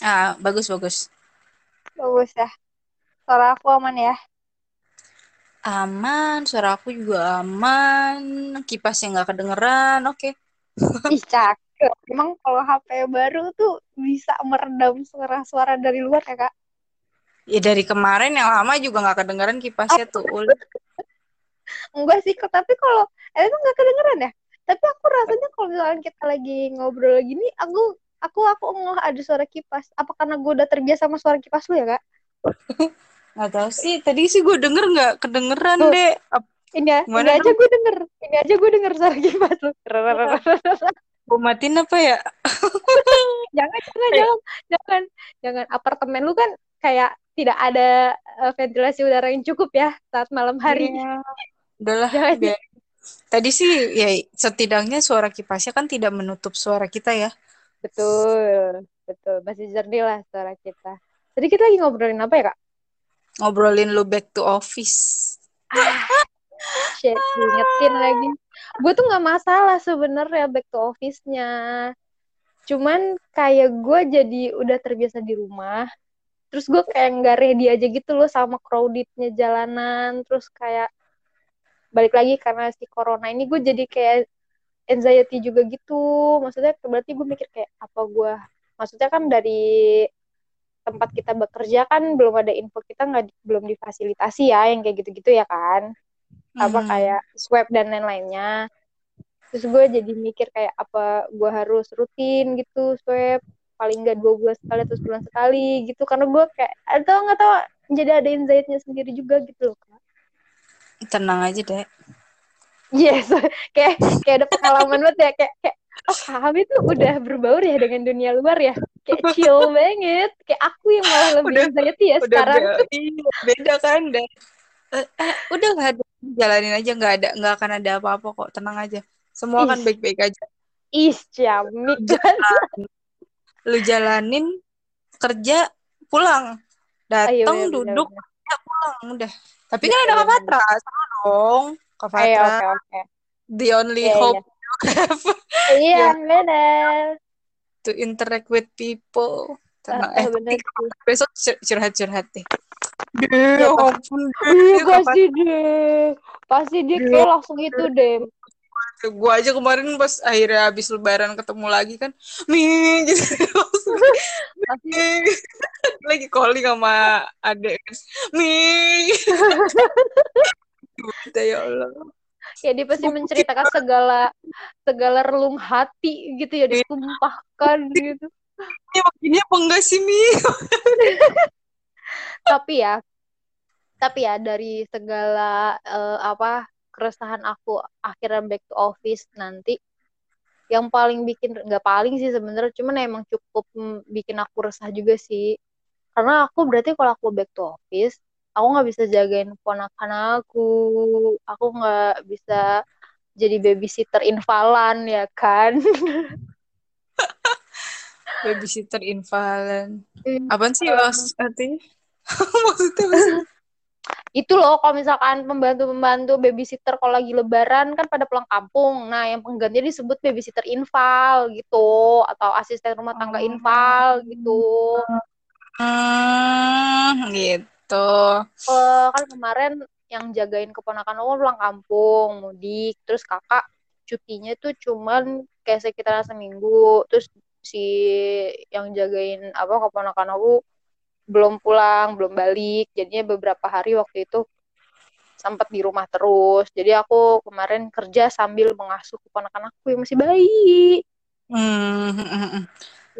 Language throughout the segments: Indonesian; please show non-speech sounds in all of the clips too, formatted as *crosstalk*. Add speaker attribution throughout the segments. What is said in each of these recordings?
Speaker 1: Ah, bagus bagus.
Speaker 2: Bagus ya. Suara aku aman ya.
Speaker 1: Aman, suara aku juga aman. Kipasnya nggak kedengeran. Oke.
Speaker 2: Ih, cakep. Emang kalau HP baru tuh bisa meredam suara-suara dari luar ya, Kak?
Speaker 1: Ya dari kemarin yang lama juga nggak kedengeran kipasnya tuh. Ul. *laughs*
Speaker 2: Enggak sih, kok. Tapi kalau eh, itu nggak kedengeran ya? Tapi aku rasanya kalau misalnya kita lagi ngobrol gini, aku aku aku nggak ada suara kipas. Apa karena gue udah terbiasa sama suara kipas lu ya, Kak? *laughs*
Speaker 1: Nggak tahu sih. Tadi sih gue denger nggak kedengeran
Speaker 2: Tuh.
Speaker 1: deh. Ap-
Speaker 2: Ini, ya, ini aja gue denger. Ini aja gue denger suara kipas lu. *laughs*
Speaker 1: Gue matiin apa ya? *laughs*
Speaker 2: jangan, jangan, jangan, jangan, jangan. Apartemen lu kan kayak tidak ada eh, ventilasi udara yang cukup ya saat malam hari.
Speaker 1: Iya. Udahlah,
Speaker 2: Jangan.
Speaker 1: Tadi sih ya setidaknya suara kipasnya kan tidak menutup suara kita ya.
Speaker 2: Betul, betul. Masih jernih lah suara kita. Tadi kita lagi ngobrolin apa ya, Kak?
Speaker 1: Ngobrolin lu back to office.
Speaker 2: Shit, diingetin lagi. Gue tuh nggak masalah sebenarnya back to office-nya. Cuman kayak gue jadi udah terbiasa di rumah. Terus gue kayak nggak ready aja gitu loh sama crowdednya jalanan. Terus kayak balik lagi karena si corona ini gue jadi kayak anxiety juga gitu. Maksudnya berarti gue mikir kayak apa gue. Maksudnya kan dari tempat kita bekerja kan belum ada info kita nggak di- belum difasilitasi ya yang kayak gitu-gitu ya kan apa
Speaker 1: Hmm.
Speaker 2: kayak swab dan lain-lainnya terus gue jadi mikir kayak apa gue harus rutin gitu swab paling nggak dua bulan sekali atau sebulan sekali gitu karena gue kayak atau nggak tahu jadi ada anxiety-nya sendiri juga gitu loh kak
Speaker 1: Tenang aja deh.
Speaker 2: Yes. *laughs* Kayak *laughs* kayak ada pengalaman banget ya. Kayak kayak oh kami tuh udah berbaur ya dengan dunia luar ya? Kayak *laughs* chill banget. Kayak aku yang malah lebih
Speaker 1: Udah-
Speaker 2: anxiety ya
Speaker 1: Udah
Speaker 2: sekarang.
Speaker 1: be- iya, beda kan? Deh. Eh, eh, udah nggak ada jalanin aja. Nggak ada nggak akan ada apa-apa kok. Tenang aja. Semua akan baik-baik aja.
Speaker 2: Ih ciamik
Speaker 1: lu jalanin. Kerja pulang. Datang
Speaker 2: iya,
Speaker 1: duduk kerja pulang udah. Tapi
Speaker 2: Iya,
Speaker 1: kan ada
Speaker 2: iya,
Speaker 1: Kak Fatra sama dong Kak
Speaker 2: Ayo,
Speaker 1: Fatra.
Speaker 2: oke oke.
Speaker 1: The only
Speaker 2: Iya,
Speaker 1: hope you have *laughs*
Speaker 2: iya
Speaker 1: Ya.
Speaker 2: benar
Speaker 1: to interact with people. Tenang
Speaker 2: Ah,
Speaker 1: eh
Speaker 2: bener
Speaker 1: besok cur- curhat-curhat deh deh.
Speaker 2: Iya,
Speaker 1: ya
Speaker 2: pasti.
Speaker 1: ampun
Speaker 2: Iya
Speaker 1: deh Kak
Speaker 2: pasti deh. Pasti dia
Speaker 1: Iya.
Speaker 2: kayak langsung itu deh.
Speaker 1: gue aja kemarin pas akhirnya habis lebaran ketemu lagi kan mi gitu. *laughs*
Speaker 2: Pasti *laughs*
Speaker 1: lagi calling sama adek kan Gitu, *laughs* ya Allah.
Speaker 2: Ya dia pasti menceritakan segala segala relung hati gitu ya ditumpahkan gitu.
Speaker 1: ini begini apa enggak sih mi? *laughs*
Speaker 2: Tapi ya tapi ya dari segala eh, apa keresahan aku akhirnya back to office nanti yang paling bikin nggak paling sih sebenarnya cuman emang cukup mm, bikin aku resah juga sih. Karena aku berarti kalau aku back to office aku nggak bisa jagain ponakan aku. Aku nggak bisa jadi babysitter invalan ya kan? *laughs*
Speaker 1: Babysitter invalen
Speaker 2: Iya.
Speaker 1: apaan sih mas artinya? *laughs* Maksudnya
Speaker 2: itu loh kalau misalkan pembantu-pembantu babysitter kalau lagi lebaran kan pada pulang kampung. Nah yang penggantinya disebut babysitter inval gitu atau asisten rumah tangga
Speaker 1: Oh.
Speaker 2: inval gitu.
Speaker 1: Hmm, gitu
Speaker 2: Eh, kan kemarin yang jagain keponakan aku pulang kampung mudik terus kakak cutinya tuh cuman kayak sekitar seminggu. Terus si yang jagain apa keponakan aku belum pulang belum balik. Jadinya beberapa hari waktu itu sempat di rumah terus. Jadi aku kemarin kerja sambil mengasuh keponakan aku yang masih bayi.
Speaker 1: Hmm, hmm, hmm, hmm.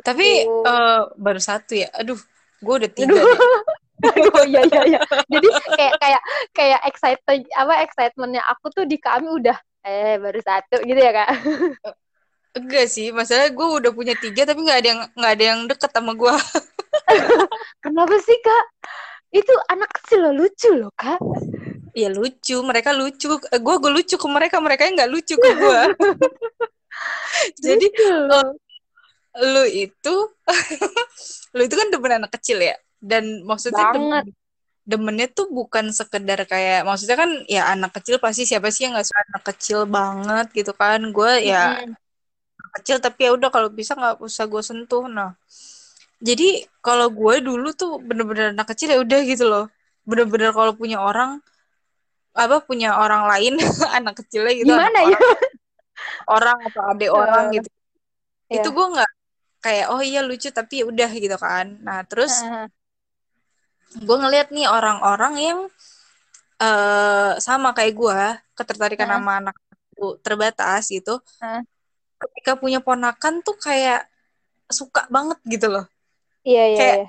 Speaker 1: tapi
Speaker 2: Gitu.
Speaker 1: eh, baru satu ya? Aduh gue udah tiga
Speaker 2: Aduh. Oh iya iya iya. Jadi kayak kayak kayak excited apa excitementnya aku tuh di kami udah eh baru satu gitu ya kak.
Speaker 1: Enggak sih masalah gue udah punya tiga tapi nggak ada yang nggak ada yang deket sama gue *laughs*
Speaker 2: kenapa sih kak? Itu anak kecil loh lucu loh kak.
Speaker 1: Ya lucu mereka lucu. Gue gue lucu ke mereka mereka nggak lucu ke gue *laughs* jadi
Speaker 2: Lucu loh.
Speaker 1: lu itu *laughs* lu itu kan demen anak kecil ya dan maksudnya
Speaker 2: Banget.
Speaker 1: demennya tuh bukan sekedar kayak maksudnya kan ya anak kecil pasti siapa sih yang nggak suka anak kecil banget gitu kan. Gue ya anak kecil tapi ya udah kalau bisa nggak usah gue sentuh. Nah jadi kalau gue dulu tuh bener-bener anak kecil ya udah gitu loh. Bener-bener kalau punya orang apa punya orang lain *laughs* anak kecilnya gitu
Speaker 2: Gimana ya?
Speaker 1: orang orang atau adik orang
Speaker 2: Eh,
Speaker 1: gitu.
Speaker 2: Ya.
Speaker 1: itu gue nggak kayak oh iya lucu tapi ya udah gitu kan. Nah terus
Speaker 2: Heeh,
Speaker 1: gue ngeliat nih orang-orang yang eh sama kayak gue ketertarikan sama anak itu terbatas gitu
Speaker 2: heeh.
Speaker 1: ketika punya ponakan tuh kayak suka banget gitu loh.
Speaker 2: Iya, iya,
Speaker 1: kayak
Speaker 2: iya.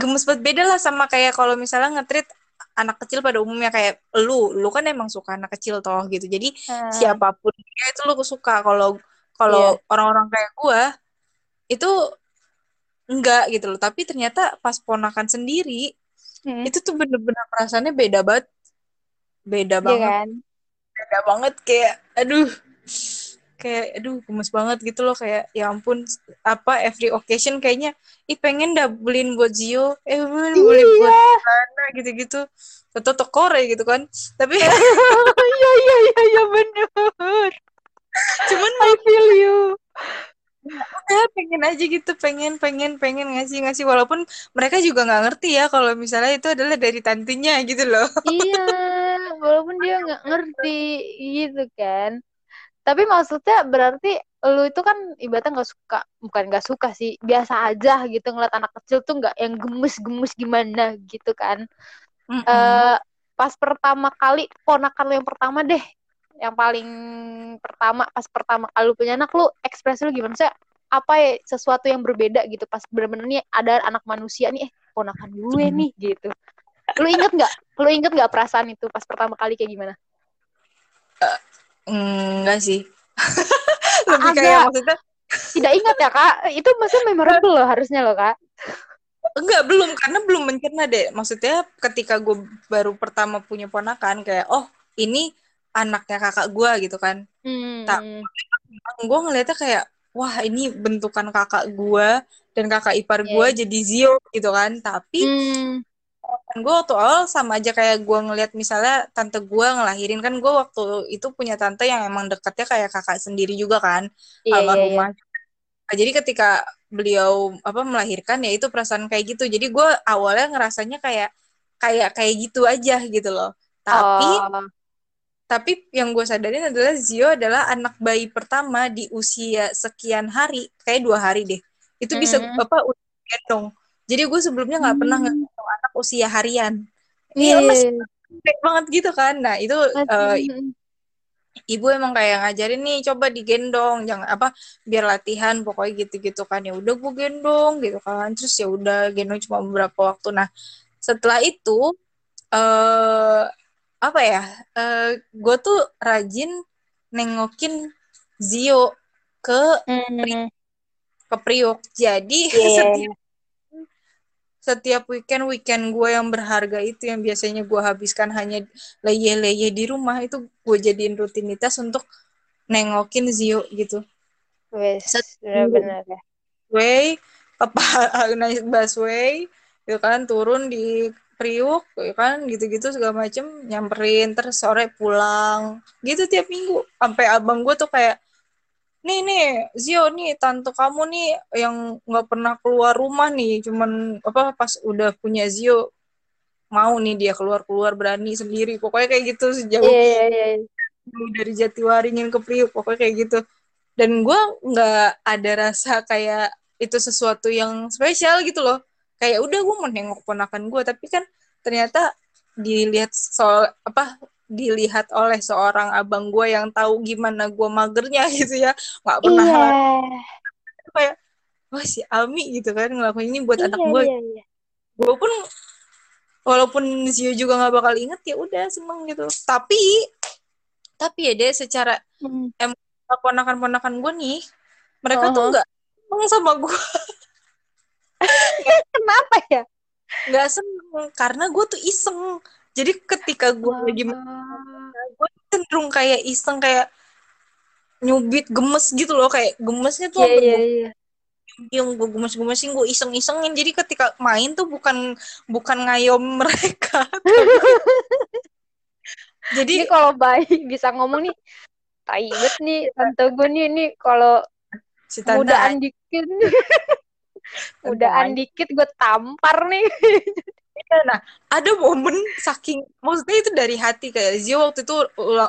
Speaker 1: gemes banget. Beda lah sama kayak kalau misalnya nge-treat anak kecil pada umumnya kayak lu lu kan emang suka anak kecil toh gitu. Jadi
Speaker 2: Heeh,
Speaker 1: siapa pun dia itu lu suka. Kalau kalau orang-orang kayak gue itu enggak gitu loh. Tapi ternyata pas ponakan sendiri
Speaker 2: Hmm,
Speaker 1: itu tuh bener-bener perasaannya beda banget. Beda
Speaker 2: Iya
Speaker 1: banget.
Speaker 2: kan?
Speaker 1: beda banget kayak aduh kayak aduh gemes banget gitu loh. Kayak ya ampun apa every occasion kayaknya ih pengen dah beliin buat Zio eh beliin beli buat
Speaker 2: Iya.
Speaker 1: Ana gitu-gitu. Atau tokore gitu kan. Tapi *laughs*
Speaker 2: Iya, iya, iya, iya bener.
Speaker 1: cuman
Speaker 2: I feel you.
Speaker 1: Udah pengen aja gitu pengen pengen pengen ngasih ngasih walaupun mereka juga nggak ngerti ya kalau misalnya itu adalah dari tantenya gitu loh
Speaker 2: Iya, walaupun dia nggak ngerti gitu kan. Tapi maksudnya berarti lu itu kan ibaratnya nggak suka, bukan nggak suka sih, biasa aja gitu ngeliat anak kecil tuh nggak yang gemes-gemes gimana gitu kan.
Speaker 1: Mm-mm.
Speaker 2: eh pas pertama kali ponakan lu yang pertama deh, yang paling pertama pas pertama kali lu punya anak lu ekspresi lu gimana sih? Apa ya sesuatu yang berbeda gitu pas bener-bener nih ada anak manusia nih eh ponakan gue nih gitu. Lu inget nggak? Lu inget nggak perasaan itu pas pertama kali kayak gimana?
Speaker 1: enggak sih *laughs* lebih
Speaker 2: Agak.
Speaker 1: kayak maksudnya
Speaker 2: Tidak ingat ya kak? Itu maksudnya memorable loh harusnya loh kak.
Speaker 1: enggak belum karena belum mencerna deh maksudnya ketika gue baru pertama punya ponakan kayak oh ini anaknya kakak gue gitu kan
Speaker 2: Hmm.
Speaker 1: Tak. gue ngeliatnya kayak wah ini bentukan kakak gue dan kakak ipar gue
Speaker 2: Iya.
Speaker 1: jadi Zio gitu kan tapi
Speaker 2: Hmm.
Speaker 1: gue waktu awal sama aja kayak gue ngeliat misalnya tante gue ngelahirin kan gue waktu itu punya tante yang emang deketnya kayak kakak sendiri juga kan
Speaker 2: Iya iya iya.
Speaker 1: almarhumah Nah, jadi ketika beliau apa melahirkan ya itu perasaan kayak gitu jadi gue awalnya ngerasanya kayak kayak kayak gitu aja gitu loh tapi
Speaker 2: Oh.
Speaker 1: Tapi yang gue sadarin adalah Zio adalah anak bayi pertama di usia sekian hari kayak dua hari deh. Itu bisa
Speaker 2: Hmm.
Speaker 1: apa udah gendong jadi gue sebelumnya nggak pernah
Speaker 2: Hmm.
Speaker 1: ngegendong anak usia harian.
Speaker 2: Iya.
Speaker 1: ini masih gede banget gitu kan. Nah itu eh, ibu emang kayak ngajarin nih coba digendong jangan apa biar latihan pokoknya gitu-gitu kan. Ya udah gue gendong gitu kan. Terus ya udah gendong cuma beberapa waktu. Nah setelah itu eh apa ya eh gue tuh rajin nengokin Zio ke
Speaker 2: Hmm.
Speaker 1: ke Priok jadi *laughs*
Speaker 2: Iya.
Speaker 1: setiap setiap weekend weekend gue yang berharga itu yang biasanya gue habiskan hanya leye-leye di rumah itu gue jadiin rutinitas untuk nengokin Zio gitu
Speaker 2: Wes, benar-benar ya.
Speaker 1: way apa *laughs* naik busway ya kan turun di Priuk ya kan gitu-gitu segala macem nyamperin terus sore pulang gitu tiap minggu. Sampai abang gue tuh kayak nih nih Zio nih tante kamu nih yang nggak pernah keluar rumah nih cuman apa pas udah punya Zio mau nih dia keluar keluar berani sendiri. Pokoknya kayak gitu sejauh
Speaker 2: Iya iya iya.
Speaker 1: jauh dari Jatiwaringin ke Priuk pokoknya kayak gitu. Dan gue nggak ada rasa kayak itu sesuatu yang spesial gitu loh kayak udah gue mau nengok ponakan gue tapi kan ternyata dilihat soal apa dilihat oleh seorang abang gue yang tahu gimana gue magernya *laughs* gitu ya nggak pernah
Speaker 2: Iya.
Speaker 1: kayak wah si Ami gitu kan ngelakuin ini buat anak
Speaker 2: Iya
Speaker 1: gue
Speaker 2: iya iya.
Speaker 1: gue pun walaupun Zio juga nggak bakal inget ya udah seneng gitu tapi tapi ya deh secara
Speaker 2: Hmm.
Speaker 1: ponakan-ponakan gue nih mereka tuh
Speaker 2: Uh-huh.
Speaker 1: nggak seneng sama gue *laughs*
Speaker 2: Kenapa ya?
Speaker 1: nggak seneng karena gue tuh iseng jadi ketika gue lagi
Speaker 2: Ah.
Speaker 1: gue cenderung kayak iseng kayak nyubit gemes gitu loh kayak gemesnya tuh
Speaker 2: Iya
Speaker 1: sampai
Speaker 2: iya
Speaker 1: gue
Speaker 2: iya.
Speaker 1: yang gue gemes-gemesin gue iseng-isengin jadi ketika main tuh bukan bukan ngayom *laughs* mereka *laughs* jadi
Speaker 2: Ini kalau bayi bisa ngomong nih, tai banget nih tante gue nih, nih kalau
Speaker 1: si
Speaker 2: mudaan dikit. Udaan dikit gue tampar nih.
Speaker 1: Iya, nah ada momen saking maksudnya itu dari hati kayak Zio waktu itu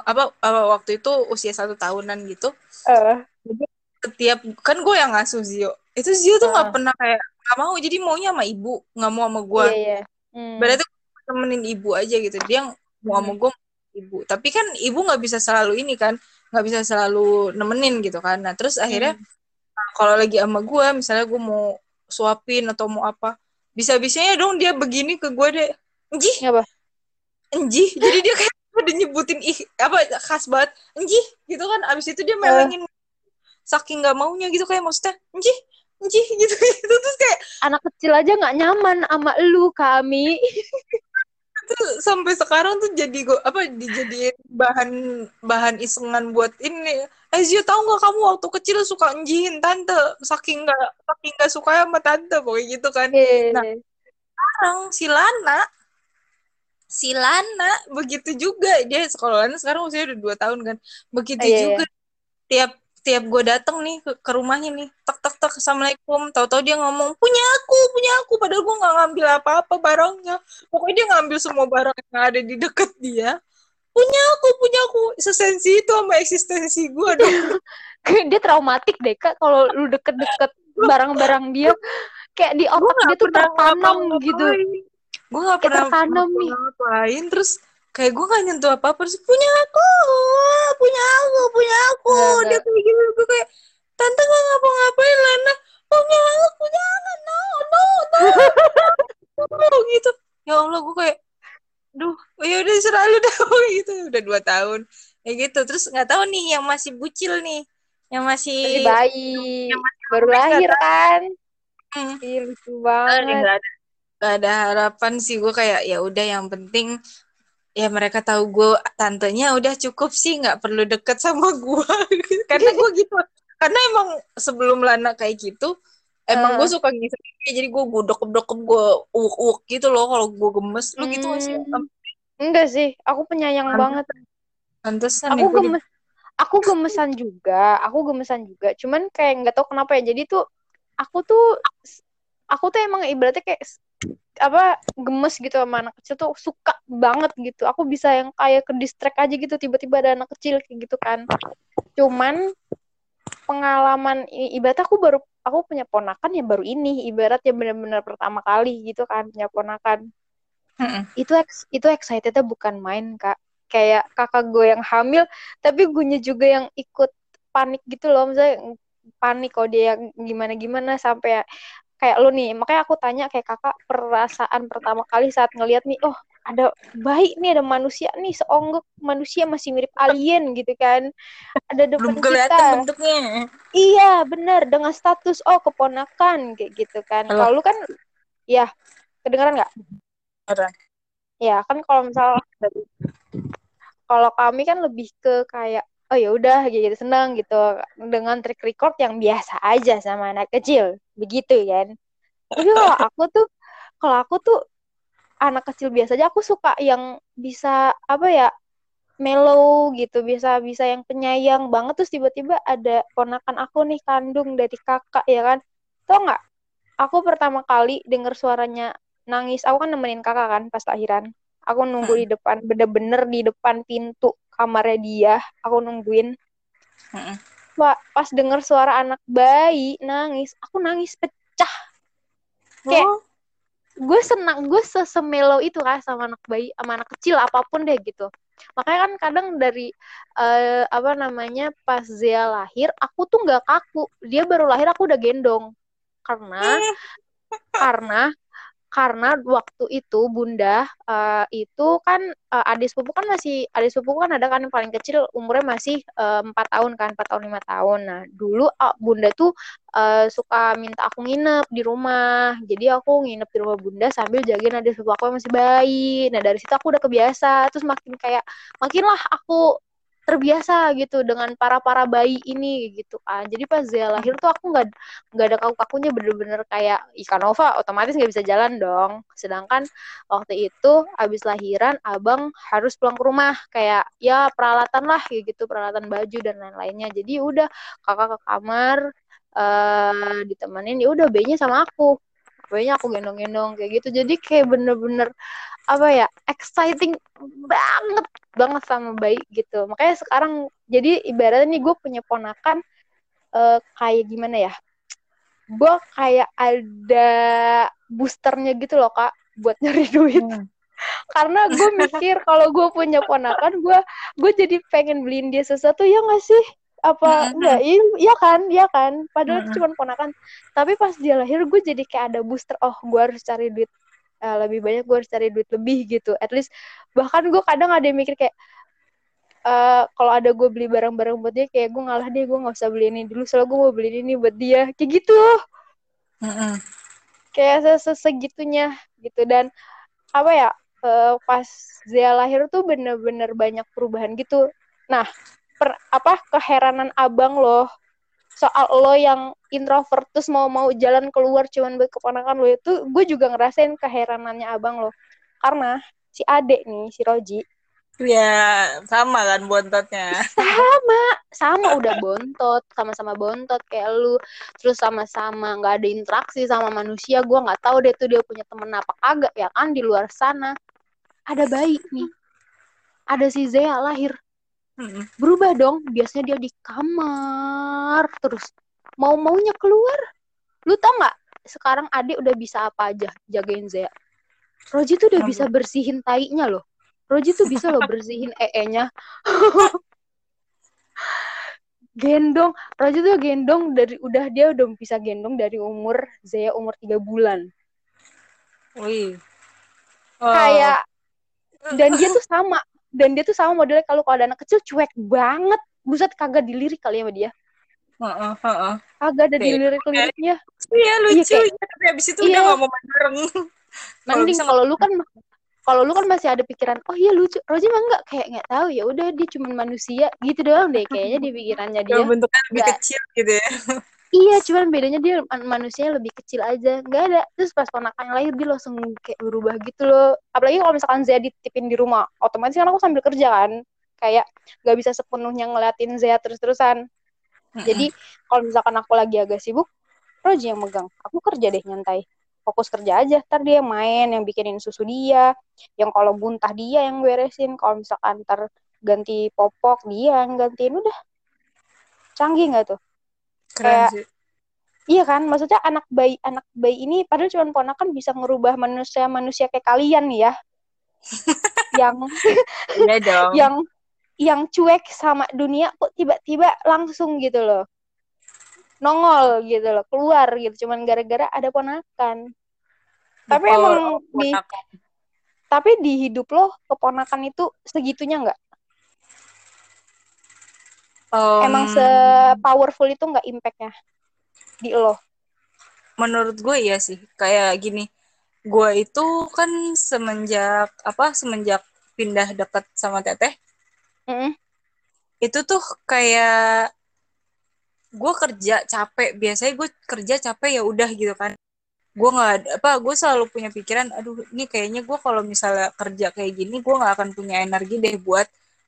Speaker 1: apa, apa waktu itu usia satu tahunan gitu.
Speaker 2: Uh.
Speaker 1: Jadi setiap kan gue yang ngasuh Zio. Itu Zio tuh nggak uh. pernah kayak nggak mau jadi maunya sama ibu nggak mau sama gue.
Speaker 2: Iya, iya. Hmm.
Speaker 1: Berarti temenin ibu aja gitu. Dia mau sama gue ibu. Tapi kan ibu nggak bisa selalu ini kan nggak bisa selalu nemenin gitu kan. Nah terus akhirnya hmm. kalau lagi sama gue misalnya gue mau suapin atau mau apa. Bisa-bisanya dong dia begini ke gue deh. Enji
Speaker 2: apa?
Speaker 1: Enji jadi dia kayak *laughs* udah nyebutin ih apa khas banget. Enji gitu kan. Abis itu dia melengin uh. saking nggak maunya gitu kayak maksudnya Enji Enji *laughs* gitu gitu. Terus kayak
Speaker 2: anak kecil aja nggak nyaman sama lu kami. *laughs*
Speaker 1: Itu sampai sekarang tuh jadi gue apa dijadiin bahan bahan isengan buat ini. Ezio tahu nggak kamu waktu kecil suka njihin tante? Saking nggak saking nggak suka sama tante pokoknya gitu kan.
Speaker 2: Yeah. nah
Speaker 1: sekarang si Lana si Lana begitu juga. Dia sekolahnya sekarang usia udah dua tahun kan. Begitu yeah, juga yeah. tiap tiap gue dateng nih ke, ke rumahnya nih tek tek tek assalamualaikum. Tahu-tahu dia ngomong punya aku punya aku. Padahal gue nggak ngambil apa-apa barangnya. Pokoknya dia ngambil semua barang yang ada di deket dia. Punya aku punya aku. Sesensi itu sama eksistensi gue dong. *laughs*
Speaker 2: Dia traumatik deh kak kalau lu deket-deket barang-barang dia kayak di otak dia tuh tertanam gitu.
Speaker 1: Gue gak pernah
Speaker 2: tertanam nih.
Speaker 1: ngapain terus kayak gue gak nyentuh apa apa terus punya aku punya aku punya aku. Gak, dia kayak gitu. Gue kayak tante gak ngapa-ngapain Lana. Punya aku jangan no no no no gitu. Ya Allah gue kayak duh ya udah selalu dah *laughs* gitu. Udah dua tahun. Ya gitu. Terus nggak tahu nih yang masih bucil nih yang masih,
Speaker 2: masih bayi. yang masih baru lahir kan? Hmm. Ih, lucu banget.
Speaker 1: Gak ada, gak ada harapan sih. Gue kayak ya udah yang penting ya mereka tahu gue tantenya udah cukup sih. Nggak perlu deket sama gue *laughs* karena gue gitu. Karena emang sebelum Lana kayak gitu emang uh. gue suka ngisi jadi gue gudok gudok gue uuk uuk gitu loh kalau gue gemes. Lu gitu hmm. sih?
Speaker 2: Enggak sih. Aku penyayang banget.
Speaker 1: Pantesan
Speaker 2: aku gemes aku gemesan juga aku gemesan juga. Cuman kayak nggak tahu kenapa ya. Jadi tuh aku tuh aku tuh emang ibaratnya kayak apa gemes gitu sama anak kecil tuh. Suka banget gitu. Aku bisa yang kayak ke distract aja gitu. Tiba-tiba ada anak kecil kayak gitu kan. Cuman pengalaman ibarat aku baru aku punya ponakan yang baru ini. Ibarat yang benar-benar pertama kali gitu kan punya ponakan. Mm itu ex, itu excitednya bukan main kak kayak kakak gue yang hamil tapi gue juga yang ikut panik gitu loh misalnya panik kalau dia gimana gimana sampai kayak lo nih makanya aku tanya kayak kakak perasaan pertama kali saat ngelihat nih oh ada bayi nih ada manusia nih seonggok manusia masih mirip alien gitu kan. Ada depan
Speaker 1: belum kelihatan
Speaker 2: kita.
Speaker 1: bentuknya.
Speaker 2: Iya benar dengan status oh keponakan kayak gitu kan. Kalau kan ya kedengaran nggak? Ya kan kalau misal kalau kami kan lebih ke kayak oh ya udah gitu senang gitu. Dengan track record yang biasa aja sama anak kecil. Begitu kan? Tapi *laughs* kalau aku tuh kalau aku tuh anak kecil biasa aja aku suka yang bisa apa ya mellow gitu. Bisa bisa yang penyayang banget. Terus tiba-tiba ada ponakan aku nih kandung dari kakak ya kan? Tau nggak? Aku pertama kali denger suaranya nangis. Aku kan nemenin kakak kan pas lahiran aku nunggu di depan bener-bener di depan pintu kamarnya dia. Aku nungguin. Wah, pas denger suara anak bayi nangis aku nangis pecah. Kayak oh. gue senang gue sesemelo itu kan sama anak bayi sama anak kecil apa pun deh gitu. Makanya kan kadang dari uh, apa namanya pas Zia lahir aku tuh nggak kaku. Dia baru lahir aku udah gendong. Karena karena karena waktu itu bunda uh, itu kan uh, adik sepupu kan masih adik sepupu kan ada kan yang paling kecil umurnya masih empat uh, tahun kan empat tahun lima tahun. Nah dulu uh, bunda tuh uh, suka minta aku nginep di rumah. Jadi aku nginep di rumah bunda sambil jagain adik sepupu aku yang masih bayi. Nah dari situ aku udah kebiasa. Terus makin kayak makinlah aku terbiasa gitu dengan para para bayi ini gitu kan jadi pas Zia lahir tuh aku nggak nggak ada kaku kakunya bener-bener kayak ikan Nova otomatis nggak bisa jalan dong. Sedangkan waktu itu abis lahiran abang harus pulang ke rumah kayak ya peralatan lah gitu peralatan baju dan lain-lainnya. Jadi udah kakak ke kamar uh, ditemenin ya udah B-nya sama aku. B-nya aku gendong-gendong kayak gitu. Jadi kayak bener-bener apa ya exciting banget banget sama bayi gitu. Makanya sekarang jadi ibaratnya nih gue punya ponakan uh, kayak gimana ya gue kayak ada boosternya gitu loh kak buat nyari *laughs* duit. Hmm. karena gue mikir kalau gue punya ponakan gue gue jadi pengen beliin dia sesuatu ya gak sih? Apa enggak iya, iya kan? Iya kan? Padahal itu cuma ponakan. Tapi pas dia lahir gue jadi kayak ada booster oh gue harus cari duit uh, lebih banyak gue harus cari duit lebih gitu. At least bahkan gue kadang ada yang mikir kayak uh, kalau ada gue beli barang-barang buat dia kayak gue ngalah deh gue nggak usah beli ini dulu soalnya gue mau beli ini buat dia. Kayak gitu. Mm-hmm. kayak segitunya gitu. Dan apa ya uh, pas Zia lahir tuh bener-bener banyak perubahan gitu. Nah per, apa keheranan abang loh soal lo yang introvert terus mau mau jalan keluar cuman buat keponakan lo itu gue juga ngerasain keheranannya abang lo karena si adek nih si Roji
Speaker 1: Ya, sama kan bontotnya.
Speaker 2: Sama, sama udah bontot, sama-sama bontot kayak lu. Terus sama-sama nggak ada interaksi sama manusia. Gue nggak tahu deh tuh dia punya temen apa kagak ya kan di luar sana. Ada bayi nih. Ada si Zea lahir berubah dong biasanya dia di kamar terus mau maunya keluar. Lu tau nggak sekarang adik udah bisa apa aja jagain Zea. Roji tuh udah bisa bersihin tainya loh. Roji tuh bisa loh *laughs* bersihin ee-nya *laughs* gendong Roji tuh gendong dari udah dia udah bisa gendong dari umur Zea umur tiga bulan.
Speaker 1: Wih.
Speaker 2: Oh. kayak dan dia tuh sama dan dia tuh sama modelnya kalau ada anak kecil cuek banget buset kagak dilirik kali ya sama dia
Speaker 1: Uh, uh, uh.
Speaker 2: Kagak ada dilirik-liriknya.
Speaker 1: Iya lucu iya, kayak, ya, tapi abis itu iya. udah gak mau main bareng. *laughs*
Speaker 2: Mending kalau lu kan kalau lu kan masih ada pikiran, oh iya lucu. Roji mah enggak kayak nggak tahu ya udah dia cuma manusia gitu doang deh kayaknya di pikirannya dia.
Speaker 1: bentuknya lebih gak, kecil gitu ya. *laughs*
Speaker 2: Iya, cuman bedanya dia manusianya lebih kecil aja. Nggak ada. Terus pas ponakannya lahir dia langsung kayak berubah gitu loh. Apalagi kalau misalkan Zia dititipin di rumah, otomatis kan aku sambil kerja kan. Kayak nggak bisa sepenuhnya ngeliatin Zia terus-terusan. Jadi kalau misalkan aku lagi agak sibuk, Roji yang megang. Aku kerja deh nyantai. Fokus kerja aja. Ntar dia main, yang bikinin susu dia. Yang kalau buntah dia yang beresin. Kalau misalkan ntar ganti popok dia yang gantiin. Udah. Canggih nggak tuh?
Speaker 1: Keren kayak sih.
Speaker 2: Iya kan, maksudnya anak bayi anak bayi ini padahal cuma ponakan bisa ngerubah manusia manusia kayak kalian ya. *laughs* yang *laughs*
Speaker 1: iya dong.
Speaker 2: yang yang cuek sama dunia kok tiba-tiba langsung gitu loh. Nongol gitu loh, keluar gitu cuman gara-gara ada ponakan. Tapi emang di tapi di hidup lo keponakan itu segitunya nggak? Um, Emang se powerful itu nggak impactnya di lo?
Speaker 1: Menurut gue ya sih, kayak gini. Gue itu kan semenjak apa semenjak pindah dekat sama teteh, mm -hmm. itu tuh kayak gue kerja capek. Biasanya gue kerja capek ya udah gitu kan gue nggak apa gue selalu punya pikiran aduh ini kayaknya gue kalau misalnya kerja kayak gini gue nggak akan punya energi deh buat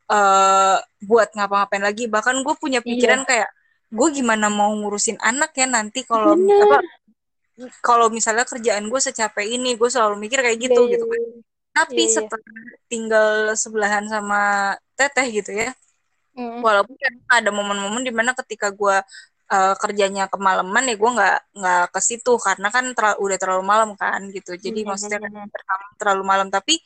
Speaker 1: uh, buat ngapa-ngapain lagi bahkan gue punya iya. pikiran iya. kayak gue gimana mau ngurusin anak ya nanti kalau apa kalau misalnya kerjaan gue secapek ini gue selalu mikir kayak gitu yeah, gitu kan tapi yeah, iya. setelah tinggal sebelahan sama teteh gitu ya mm. walaupun kan ada momen-momen di mana ketika gue uh, kerjanya kemalaman ya gue nggak nggak ke situ karena kan terlalu, udah terlalu malam kan gitu jadi mm -hmm. maksudnya kan terlalu malam tapi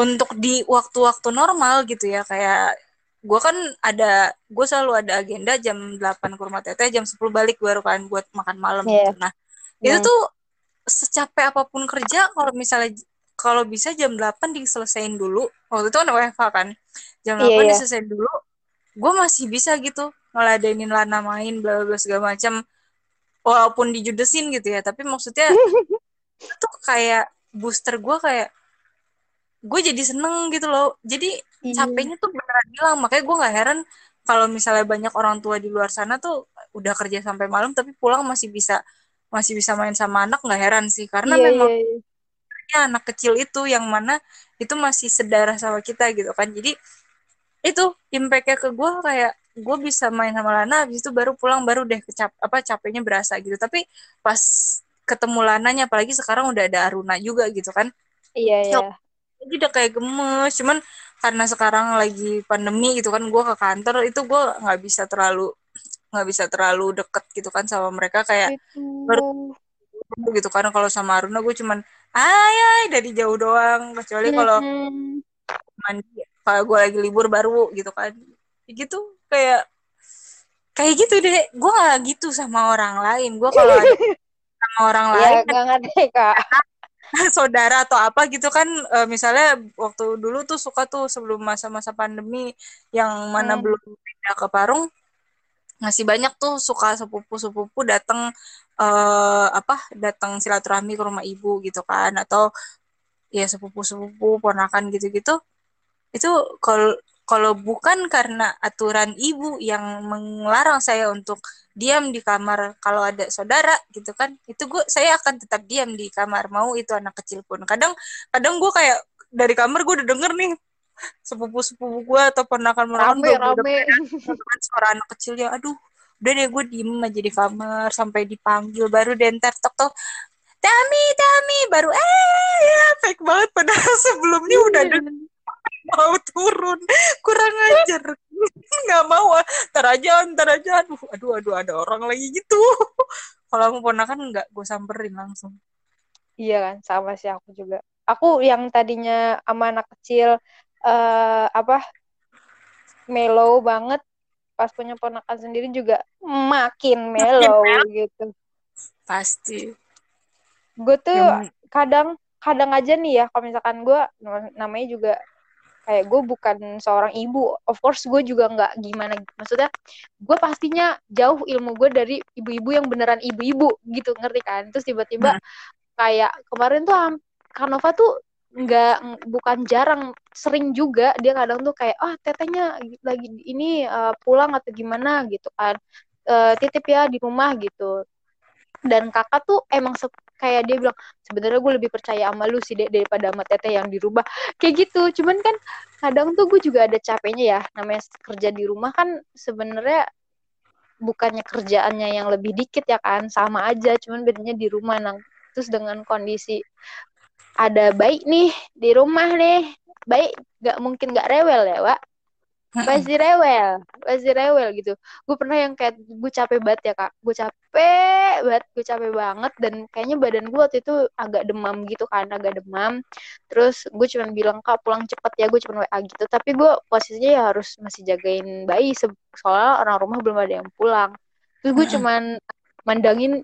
Speaker 1: untuk di waktu-waktu normal gitu ya kayak gue kan ada gue selalu ada agenda jam 8 ke rumah teteh jam 10 balik baru kan buat makan malam yeah. gitu nah yeah. itu tuh secapek apa pun kerja kalau misalnya kalau bisa jam 8 diselesain dulu waktu itu kan WFH kan jam yeah, 8 yeah. diselesain dulu gue masih bisa gitu ngeladenin lana main bla bla segala macam walaupun dijudesin gitu ya tapi maksudnya *laughs* itu kayak booster gue kayak gue jadi seneng gitu loh. Jadi iya. capeknya tuh beneran hilang. Makanya gue nggak heran kalau misalnya banyak orang tua di luar sana tuh udah kerja sampai malam tapi pulang masih bisa masih bisa main sama anak nggak heran sih. Karena iya, memang iya, iya. anak kecil itu yang mana itu masih sedarah sama kita gitu kan. Jadi itu impactnya ke gue kayak gue bisa main sama Lana habis itu baru pulang baru deh kecap apa capeknya berasa gitu. Tapi pas ketemu Lananya apalagi sekarang udah ada Aruna juga gitu kan.
Speaker 2: Iya iya
Speaker 1: jadi udah kayak gemes cuman karena sekarang lagi pandemi gitu kan gue ke kantor itu gue nggak bisa terlalu nggak bisa terlalu deket gitu kan sama mereka kayak baru gitu karena kalau sama Aruna gue cuman ay ay dari jauh doang. Kecuali kalau
Speaker 2: Mm-mm.
Speaker 1: mandi kalau gue lagi libur baru gitu kan. Gitu kayak kayak gitu deh. Gue gak gitu sama orang lain. Gue kalau *laughs* sama orang
Speaker 2: ya
Speaker 1: lain
Speaker 2: nggak ngerti kak *laughs* *laughs*
Speaker 1: saudara atau apa gitu kan eh, misalnya waktu dulu tuh suka tuh sebelum masa-masa pandemi yang mana
Speaker 2: Hmm.
Speaker 1: belum pindah ke Parung masih banyak tuh suka sepupu-sepupu datang eh apa datang silaturahmi ke rumah ibu gitu kan atau ya sepupu-sepupu ponakan gitu-gitu itu kalau kalau bukan karena aturan ibu yang melarang saya untuk diam di kamar kalau ada saudara gitu kan itu gue saya akan tetap diam di kamar mau itu anak kecil pun. Kadang kadang gue kayak dari kamar gue udah denger nih sepupu sepupu gue atau ponakan ponakan
Speaker 2: rame rame.
Speaker 1: kan suara anak kecilnya aduh udah deh gue diem aja di kamar sampai dipanggil baru denter tok tok Tami Tami baru eh ya fake banget padahal *laughs* sebelumnya udah ada mau turun. Kurang ajar. Nggak mau. Ntar aja ntar aja. Aduh aduh aduh ada orang lagi gitu. Kalau mau ponakan nggak gue samperin langsung.
Speaker 2: Iya kan sama sih aku juga. Aku yang tadinya sama anak kecil eh apa mellow banget pas punya ponakan sendiri juga makin mellow gitu.
Speaker 1: Pasti.
Speaker 2: Gue tuh
Speaker 1: Yang-
Speaker 2: kadang kadang aja nih ya kalau misalkan gue namanya juga kayak gue bukan seorang ibu. Of course gue juga nggak gimana. Maksudnya gue pastinya jauh ilmu gue dari ibu-ibu yang beneran ibu-ibu gitu. Ngerti kan? Terus tiba-tiba kayak kemarin tuh Kanova tuh nggak bukan jarang sering juga. Dia kadang tuh kayak ah tetenya lagi ini eh, pulang atau gimana gitu kan. Eh, titip ya di rumah gitu. Dan kakak tuh emang kayak dia bilang sebenarnya gue lebih percaya sama lu sih Dek, daripada sama teteh yang dirubah. Kayak gitu cuman kan kadang tuh gue juga ada capeknya ya namanya kerja di rumah kan sebenarnya bukannya kerjaannya yang lebih dikit ya kan sama aja cuman bedanya di rumah. Nang terus dengan kondisi ada baik nih di rumah nih baik nggak mungkin nggak rewel ya Wak pasti rewel pasti rewel gitu. Gue pernah yang kayak gue capek banget ya kak. Gue capek banget gue capek banget dan kayaknya badan gue waktu itu agak demam gitu kan agak demam. Terus gue cuma bilang kak pulang cepet ya gue cuma WA gitu. Tapi gue posisinya ya harus masih jagain bayi soalnya orang rumah belum ada yang pulang. Terus gue cuman mandangin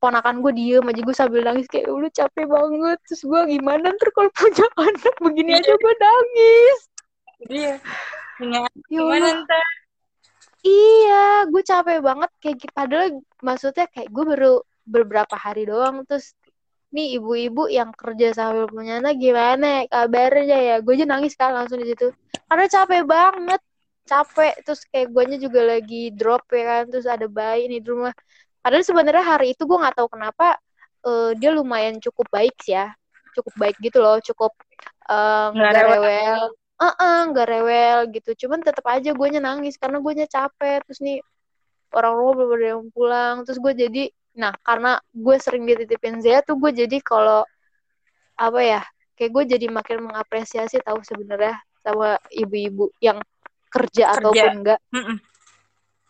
Speaker 2: ponakan gue diem aja. Gue sambil nangis kayak lu capek banget. Terus gue gimana ntar kalau punya *laughs* anak? Begini aja gue nangis.
Speaker 1: Dia
Speaker 2: Ya
Speaker 1: gimana ntar
Speaker 2: Iya, gue capek banget kayak gitu. Padahal maksudnya kayak gue baru beberapa hari doang terus nih ibu-ibu yang kerja sambil punya anak gimana ya kabarnya ya? Gue aja nangis kan langsung di situ. Karena capek banget, capek terus kayak guanya juga lagi drop ya kan, terus ada bayi nih di rumah. Padahal sebenarnya hari itu gue nggak tahu kenapa eh, dia lumayan cukup baik sih ya, cukup baik gitu loh, cukup eh,
Speaker 1: Nggak
Speaker 2: nggak
Speaker 1: rewel.
Speaker 2: Rewel. Heeh, nggak rewel gitu. Cuman tetap aja gue nangis karena gue capek. Terus nih orang rumah belum ada yang pulang. Terus gue jadi, nah karena gue sering dititipin Zea tuh gue jadi kalau apa ya, kayak gue jadi makin mengapresiasi tahu sebenarnya sama ibu-ibu yang kerja,
Speaker 1: Kerja.
Speaker 2: ataupun enggak,
Speaker 1: Mm-mm.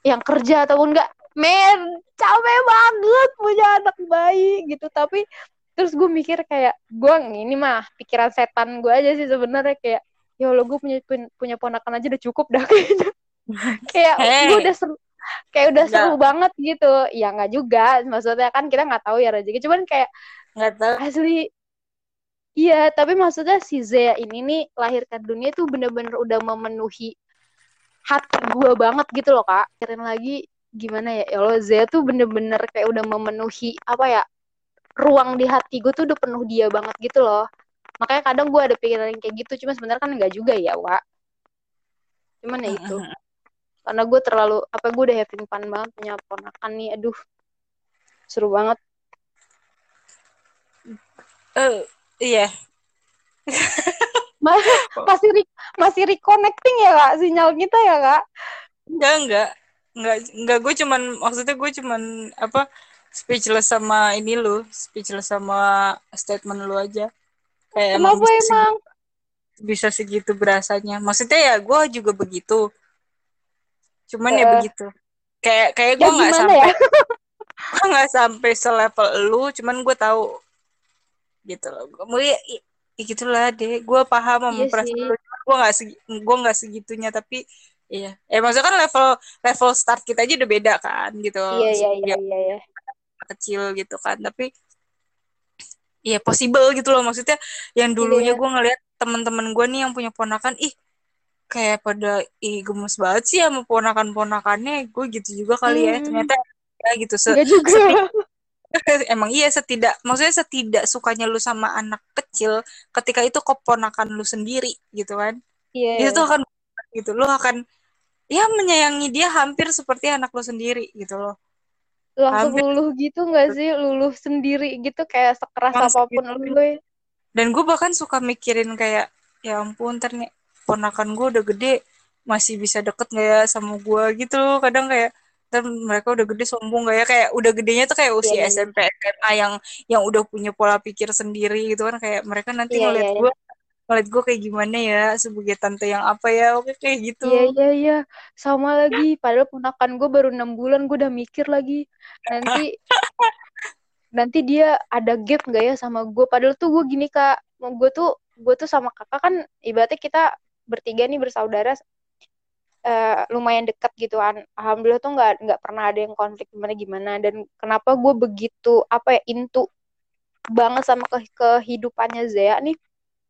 Speaker 2: yang kerja ataupun enggak. Men, capek banget punya anak bayi gitu. Tapi terus gue mikir kayak gue ini mah pikiran setan gue aja sih sebenarnya kayak ya Allah gue punya punya ponakan aja udah cukup dah *laughs* kayaknya. Kayak
Speaker 1: Hey.
Speaker 2: gue udah seru kayak udah
Speaker 1: Enggak.
Speaker 2: seru banget gitu. Ya nggak juga maksudnya kan kita nggak tahu ya rezeki. Cuman kayak
Speaker 1: nggak tahu.
Speaker 2: asli iya tapi maksudnya si Zea ini nih lahirkan dunia tuh bener-bener udah memenuhi hati gue banget gitu loh kak. Kirain lagi gimana ya? Ya Allah Zea tuh bener-bener kayak udah memenuhi apa ya ruang di hati gue tuh udah penuh dia banget gitu loh makanya kadang gue ada pikiran kayak gitu cuma sebenarnya kan nggak juga ya Wak. Cuman ya itu. *laughs* Karena gue terlalu apa gue udah having fun banget punya ponakan nih aduh. Seru banget.
Speaker 1: Eh, iya. *laughs*
Speaker 2: Ma- masih re- masih reconnecting ya kak sinyal kita ya kak?
Speaker 1: Enggak enggak. Enggak enggak gue cuman maksudnya gue cuman apa speechless sama ini lu speechless sama statement lu aja kayak emang
Speaker 2: Kenapa
Speaker 1: bisa segitu,
Speaker 2: emang?
Speaker 1: bisa segitu berasanya. Maksudnya ya gue juga begitu. Cuman ya
Speaker 2: Uh,
Speaker 1: begitu. Kayak kayak
Speaker 2: ya
Speaker 1: gue nggak
Speaker 2: ya? *laughs*
Speaker 1: sampai gue nggak sampai selevel lu cuman gue tahu gitu loh. Gue ya, ya gitulah deh gue paham sama
Speaker 2: Iya
Speaker 1: perasaan lu. Gue nggak segi, gue nggak segitunya tapi iya. Eh maksudnya kan level level start kita aja udah beda kan gitu
Speaker 2: Iya, iya, iya,
Speaker 1: ya
Speaker 2: iya, iya.
Speaker 1: kecil gitu kan. Tapi ya possible gitu loh. Maksudnya yang dulunya
Speaker 2: Iya,
Speaker 1: gue ngeliat teman-teman gue nih yang punya ponakan ih kayak pada ih gemes banget sih sama ponakan-ponakannya. Gue gitu juga kali ya
Speaker 2: Hmm,
Speaker 1: ternyata ya gitu. Se
Speaker 2: enggak juga. *laughs*
Speaker 1: emang iya setidak maksudnya setidak sukanya lu sama anak kecil ketika itu keponakan lu sendiri gitu kan. Itu tuh
Speaker 2: Iya,
Speaker 1: akan gitu. Lu akan ya menyayangi dia hampir seperti anak lu sendiri gitu loh
Speaker 2: langsung
Speaker 1: hampir
Speaker 2: luluh gitu nggak sih? Luluh sendiri gitu kayak sekeras
Speaker 1: emang
Speaker 2: apa
Speaker 1: pun
Speaker 2: luluh. ya.
Speaker 1: dan gue bahkan suka mikirin kayak ya ampun ntar nih ponakan gue udah gede masih bisa deket nggak ya sama gue gitu loh kadang kayak ntar mereka udah gede sombong gak ya kayak udah gedenya tuh kayak usia
Speaker 2: iya,
Speaker 1: SMP SMA yang yang udah punya pola pikir sendiri gitu kan kayak mereka nanti
Speaker 2: iya,
Speaker 1: ngeliat
Speaker 2: iya.
Speaker 1: gue ngeliat gue kayak gimana ya? Sebagai tante yang apa ya? Oke kayak gitu.
Speaker 2: Iya, iya, iya. Sama lagi. Padahal ponakan gue baru enam bulan, gue udah mikir lagi. Nanti *laughs* nanti dia ada gap nggak ya sama gue padahal tuh gue gini kak. Gue tuh gue tuh sama kakak kan ibaratnya kita bertiga nih bersaudara eh, lumayan dekat gitu kan. Alhamdulillah tuh nggak nggak pernah ada yang konflik gimana gimana. Dan kenapa gue begitu apa ya into banget sama ke kehidupannya Zea nih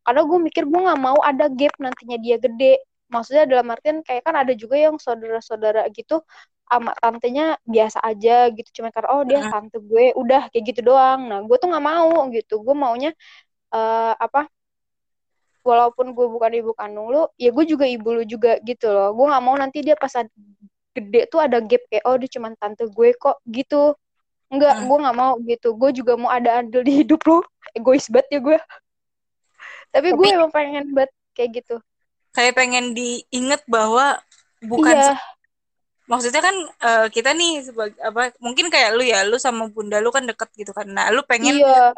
Speaker 2: karena gue mikir gue nggak mau ada gap nantinya dia gede. Maksudnya dalam artian kayak kan ada juga yang saudara-saudara gitu sama tantenya biasa aja gitu. Cuma karena oh dia tante gue. Udah kayak gitu doang. Nah gue tuh nggak mau gitu. Gue maunya eh, apa walaupun gue bukan ibu kandung lu ya gue juga ibu lu juga gitu loh. Gue nggak mau nanti dia pas gede tuh ada gap kayak oh dia cuma tante gue kok gitu. Enggak, gue nggak mau gitu. Gue juga mau ada andil di hidup lo. Egois banget ya gue. Tapi gue emang pengen banget kayak gitu.
Speaker 1: kayak pengen diinget bahwa bukan
Speaker 2: Iya,
Speaker 1: maksudnya kan eh, kita nih sebagai apa mungkin kayak lu ya lu sama bunda lu kan deket gitu kan. Nah lu pengen
Speaker 2: iya,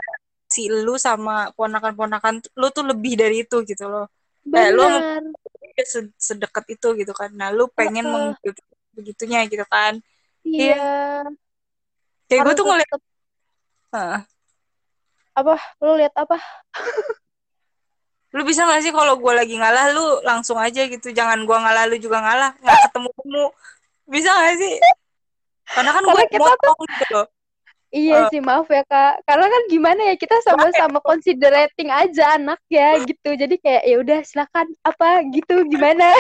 Speaker 1: si lu sama ponakan-ponakan lu tuh lebih dari itu gitu loh. Kayak lu dia se- sedekat itu gitu kan. Nah lu pengen mengikuti begitunya gitu kan.
Speaker 2: Iya,
Speaker 1: iya. Kayak gue tuh ngeliat
Speaker 2: apa? Lu lihat apa? *laughs*
Speaker 1: lu bisa gak sih kalau gue lagi ngalah lu langsung aja gitu. Jangan gue ngalah lu juga ngalah. Nggak ketemu temu bisa gak sih? Karena kan gue
Speaker 2: kita tuh
Speaker 1: gitu loh.
Speaker 2: Iya
Speaker 1: Eh,
Speaker 2: sih maaf ya Kak. Karena kan gimana ya kita sama-sama considerating aja anak ya *laughs* gitu. Jadi kayak ya udah silakan. Apa gitu gimana?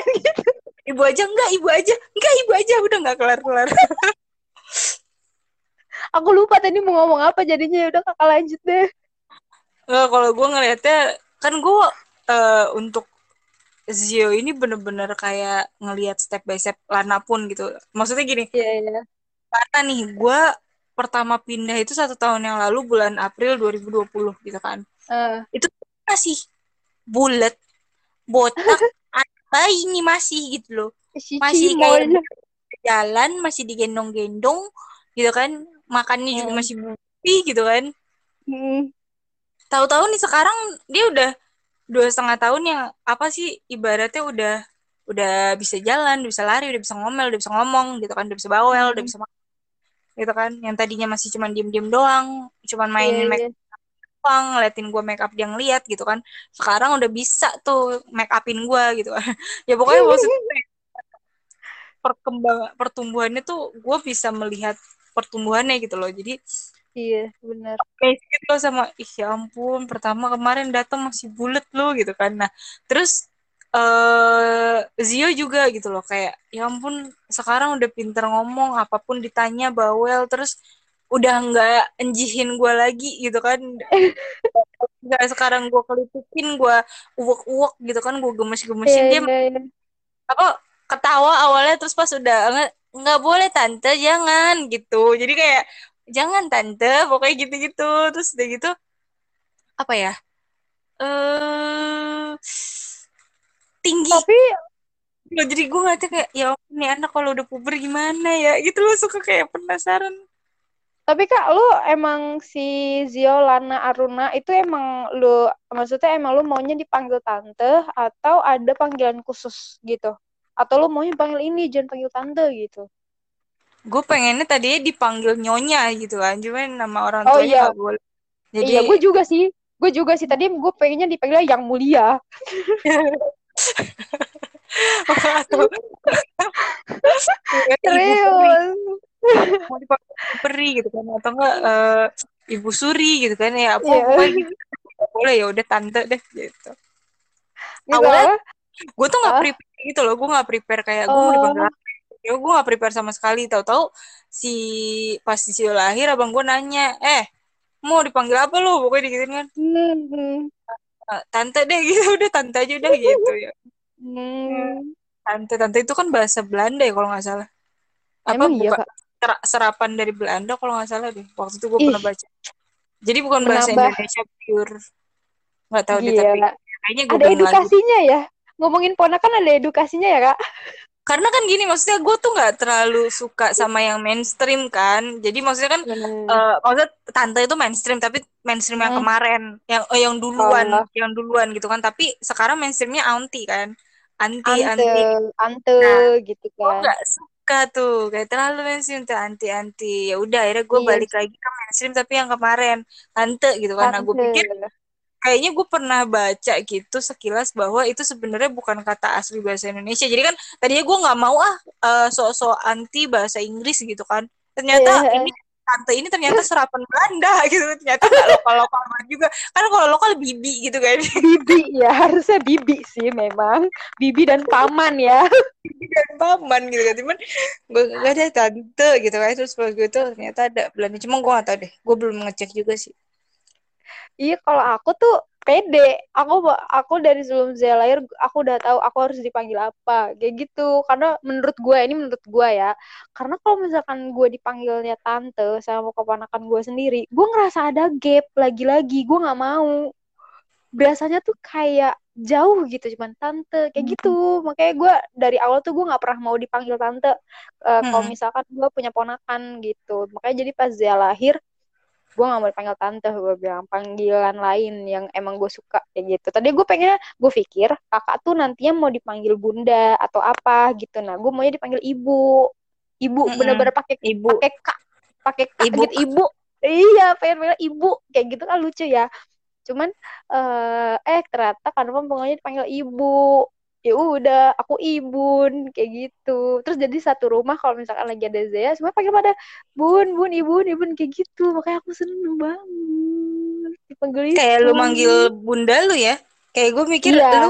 Speaker 2: *laughs*
Speaker 1: ibu aja enggak ibu aja enggak ibu aja. Udah nggak kelar kelar *laughs*
Speaker 2: Aku lupa tadi mau ngomong apa jadinya. Ya udah Kakak lanjut deh.
Speaker 1: Kalau gue ngelihatnya kan gue eh, untuk Zio ini bener-bener kayak ngelihat step by step Lana pun gitu. Maksudnya gini
Speaker 2: Iya, iya.
Speaker 1: karena nih gue pertama pindah itu satu tahun yang lalu bulan April 2020 gitu kan.
Speaker 2: Eh,
Speaker 1: itu masih bulat botak *laughs* apa ini masih gitu loh.
Speaker 2: Si
Speaker 1: masih kayak jalan masih digendong-gendong gitu kan. Makannya juga
Speaker 2: Hmm.
Speaker 1: masih bupi gitu kan.
Speaker 2: Hmm.
Speaker 1: tahu-tahu nih sekarang dia udah dua setengah tahun yang apa sih ibaratnya udah udah bisa jalan, udah bisa lari, udah bisa ngomel, udah bisa ngomong gitu kan, udah bisa bawel, udah
Speaker 2: Hmm.
Speaker 1: bisa makan gitu kan. Yang tadinya masih cuman diem-diem doang, cuman
Speaker 2: Iya,
Speaker 1: mainin make
Speaker 2: iya.
Speaker 1: up doang, ngeliatin gue make up dia ngeliat gitu kan. Sekarang udah bisa tuh make upin gue gitu kan. *laughs* ya pokoknya maksudnya perkembang pertumbuhannya tuh gue bisa melihat pertumbuhannya gitu loh. Jadi
Speaker 2: Iya, benar.
Speaker 1: Basic lo sama ih ya ampun pertama kemarin datang masih bulat lo gitu kan nah terus eh Zio juga gitu loh kayak ya ampun sekarang udah pinter ngomong apa pun ditanya bawel terus udah nggak enjihin gue lagi gitu kan *laughs* nggak sekarang gue kelitikin gue uwek-uwek gitu kan gue gemes-gemesin dia
Speaker 2: iya, iya.
Speaker 1: apa ketawa awalnya terus pas udah nggak boleh tante jangan gitu jadi kayak jangan tante. Pokoknya gitu-gitu. Terus udah gitu apa ya eh tinggi.
Speaker 2: Tapi
Speaker 1: loh, jadi gue ngeliatnya kayak ya nih anak kalau udah puber gimana ya? Gitu loh suka kayak penasaran.
Speaker 2: Tapi Kak, lu emang si Zio, Lana, Aruna itu emang lu, maksudnya emang lu maunya dipanggil tante atau ada panggilan khusus gitu? Atau lu maunya panggil ini, jangan panggil tante gitu?
Speaker 1: Gue pengennya tadinya dipanggil nyonya gitu kan cuman nama orang
Speaker 2: Oh
Speaker 1: tuanya
Speaker 2: iya,
Speaker 1: nggak boleh. Jadi
Speaker 2: iya gue juga sih. Gue juga sih, tadi gue pengennya dipanggil yang mulia. *laughs* Serius.
Speaker 1: mau dipanggil peri gitu kan atau enggak eh, ibu suri gitu kan ya apa pokoknya gitu. Boleh ya udah tante deh gitu.
Speaker 2: Gitu
Speaker 1: awalnya gue tuh nggak prepare gitu loh gue nggak prepare kayak gue mau dipanggil
Speaker 2: oh,
Speaker 1: apa ya gue nggak prepare sama sekali. Tahu-tahu si pas si Cio lahir abang gue nanya eh mau dipanggil apa lo pokoknya digituin kan.
Speaker 2: Hmm,
Speaker 1: "Eh, tante deh *laughs* gitu. Udah tante aja udah gitu. Ya *laughs*
Speaker 2: hmm.
Speaker 1: tante tante itu kan bahasa Belanda ya kalau nggak salah. Apa
Speaker 2: Emang iya,
Speaker 1: buka
Speaker 2: Kak?
Speaker 1: ser- serapan dari Belanda kalau nggak salah deh. Waktu itu gue pernah baca. Jadi bukan bahasa
Speaker 2: menambah
Speaker 1: Indonesia pure. Nggak tahu deh tapi kayaknya gue
Speaker 2: Ada
Speaker 1: bilang lagi
Speaker 2: edukasinya ya. Ngomongin ponakan ada edukasinya ya, Kak?
Speaker 1: Karena kan gini maksudnya gue tuh nggak terlalu suka sama yang mainstream kan. Jadi maksudnya kan
Speaker 2: Hmm.
Speaker 1: eh maksudnya tante itu mainstream tapi mainstream yang
Speaker 2: Hmm.
Speaker 1: kemarin yang eh, yang duluan
Speaker 2: Oh,
Speaker 1: yang duluan gitu kan. Tapi sekarang mainstreamnya auntie kan. Anti
Speaker 2: ante,
Speaker 1: anti
Speaker 2: ante
Speaker 1: nah
Speaker 2: gitu
Speaker 1: gue
Speaker 2: kan.
Speaker 1: nggak suka tuh. Kayak terlalu mainstream tuh anti anti ya udah akhirnya gue
Speaker 2: Iya,
Speaker 1: balik lagi ke mainstream tapi yang kemarin. Tante gitu kan. Nah gue pikir kayaknya gue pernah baca gitu sekilas bahwa itu sebenarnya bukan kata asli bahasa Indonesia. Jadi kan tadinya gue nggak mau ah eh, sok-sok anti bahasa Inggris gitu kan. Ternyata
Speaker 2: Iya,
Speaker 1: ini tante ini ternyata serapan Belanda *laughs* gitu. Ternyata nggak lokal-lokal banget juga. Karena kalau lokal bibi gitu kan.
Speaker 2: bibi ya, harusnya bibi sih memang. Bibi dan paman ya.
Speaker 1: Bibi dan paman gitu kan. Cuman gue gak ada tante gitu kan. Terus pas gue itu ternyata ada Belanda. Cuma gue gak tahu deh. Gue belum ngecek juga sih.
Speaker 2: Iya, kalau aku tuh pede. Aku aku dari sebelum Zia lahir, aku udah tahu aku harus dipanggil apa. Kayak gitu. Karena menurut gue, ini menurut gue ya. Karena kalau misalkan gue dipanggilnya tante sama keponakan gue sendiri, gue ngerasa ada gap lagi-lagi. Gue nggak mau. Biasanya tuh kayak jauh gitu cuman tante kayak gitu makanya gue dari awal tuh gue nggak pernah mau dipanggil tante kalau
Speaker 1: Hmm.
Speaker 2: misalkan gue punya ponakan gitu makanya jadi pas Zia lahir gue gak mau dipanggil tante gue bilang panggilan lain yang emang gue suka kayak gitu. Tadi gue pengen gue pikir kakak tuh nantinya mau dipanggil bunda atau apa gitu. Nah gue maunya dipanggil ibu. Ibu
Speaker 1: Mm-mm.
Speaker 2: bener-bener pakai
Speaker 1: Ibu.
Speaker 2: pakai kak pakai
Speaker 1: Ibu.
Speaker 2: gitu ibu. Iya pengen panggil ibu. Kayak gitu kan lucu ya. Cuman eh eh ternyata kan pokoknya dipanggil ibu ya udah aku ibun kayak gitu. Terus jadi satu rumah kalau misalkan lagi ada Zea semua panggil pada bun bun ibun ibun kayak gitu. Makanya aku seneng banget dipanggil
Speaker 1: kayak lu manggil bunda lu ya? Kayak gue mikir
Speaker 2: iya.
Speaker 1: Lu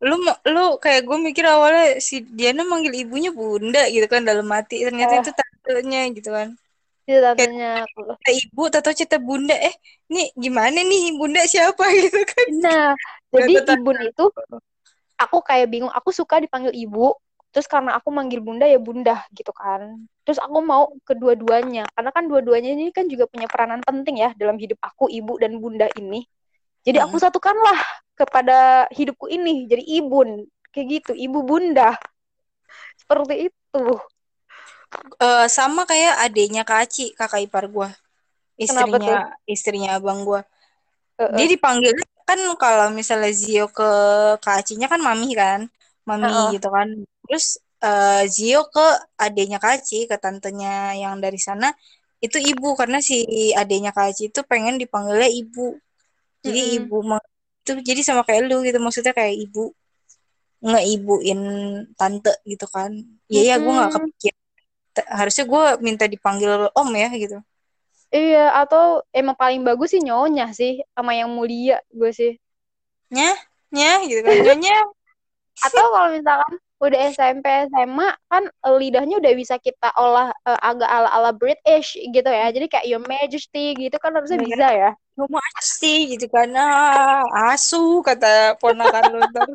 Speaker 1: lu lu kayak gue mikir awalnya si Diana manggil ibunya bunda gitu kan dalam hati. Ternyata
Speaker 2: eh
Speaker 1: itu tantenya gitu kan.
Speaker 2: Itu
Speaker 1: kayak
Speaker 2: tantenya
Speaker 1: kata ibu atau cerita bunda eh nih gimana nih bunda siapa? *laughs* gitu kan.
Speaker 2: Nah jadi ibun itu aku kayak bingung aku suka dipanggil ibu terus karena aku manggil bunda ya bunda gitu kan. Terus aku mau kedua-duanya karena kan dua-duanya ini kan juga punya peranan penting ya dalam hidup aku ibu dan bunda ini. Jadi aku
Speaker 1: Mm-mm.
Speaker 2: satukanlah kepada hidupku ini jadi ibun kayak gitu ibu bunda. Seperti itu.
Speaker 1: Eh, sama kayak adiknya Kak Aci kakak ipar gue istrinya istrinya abang gue
Speaker 2: Heeh,
Speaker 1: dia dipanggil kan kalau misalnya Zio ke Kak Acinya kan mami kan mami
Speaker 2: heeh.
Speaker 1: gitu kan. Terus eh, Zio ke adiknya Kak Aci ke tantenya yang dari sana itu ibu. Karena si adiknya Kak Aci itu pengen dipanggilnya ibu. Jadi
Speaker 2: Mm-mm.
Speaker 1: ibu ma- itu jadi sama kayak lu gitu. Maksudnya kayak ibu ngeibuin tante gitu kan. Iya ya gue nggak kepikir harusnya gue minta dipanggil om ya gitu
Speaker 2: iya atau emang paling bagus sih nyonya sih sama yang mulia gue sih.
Speaker 1: Nyah? Nyah gitu kan nyonya *laughs*
Speaker 2: atau kalau misalkan udah SMP SMA kan lidahnya udah bisa kita olah eh, agak ala-ala British gitu ya. Jadi kayak Your Majesty gitu kan harusnya bisa ya.
Speaker 1: Mau sih gitu kan. Ah, asu kata ponakan lu ntar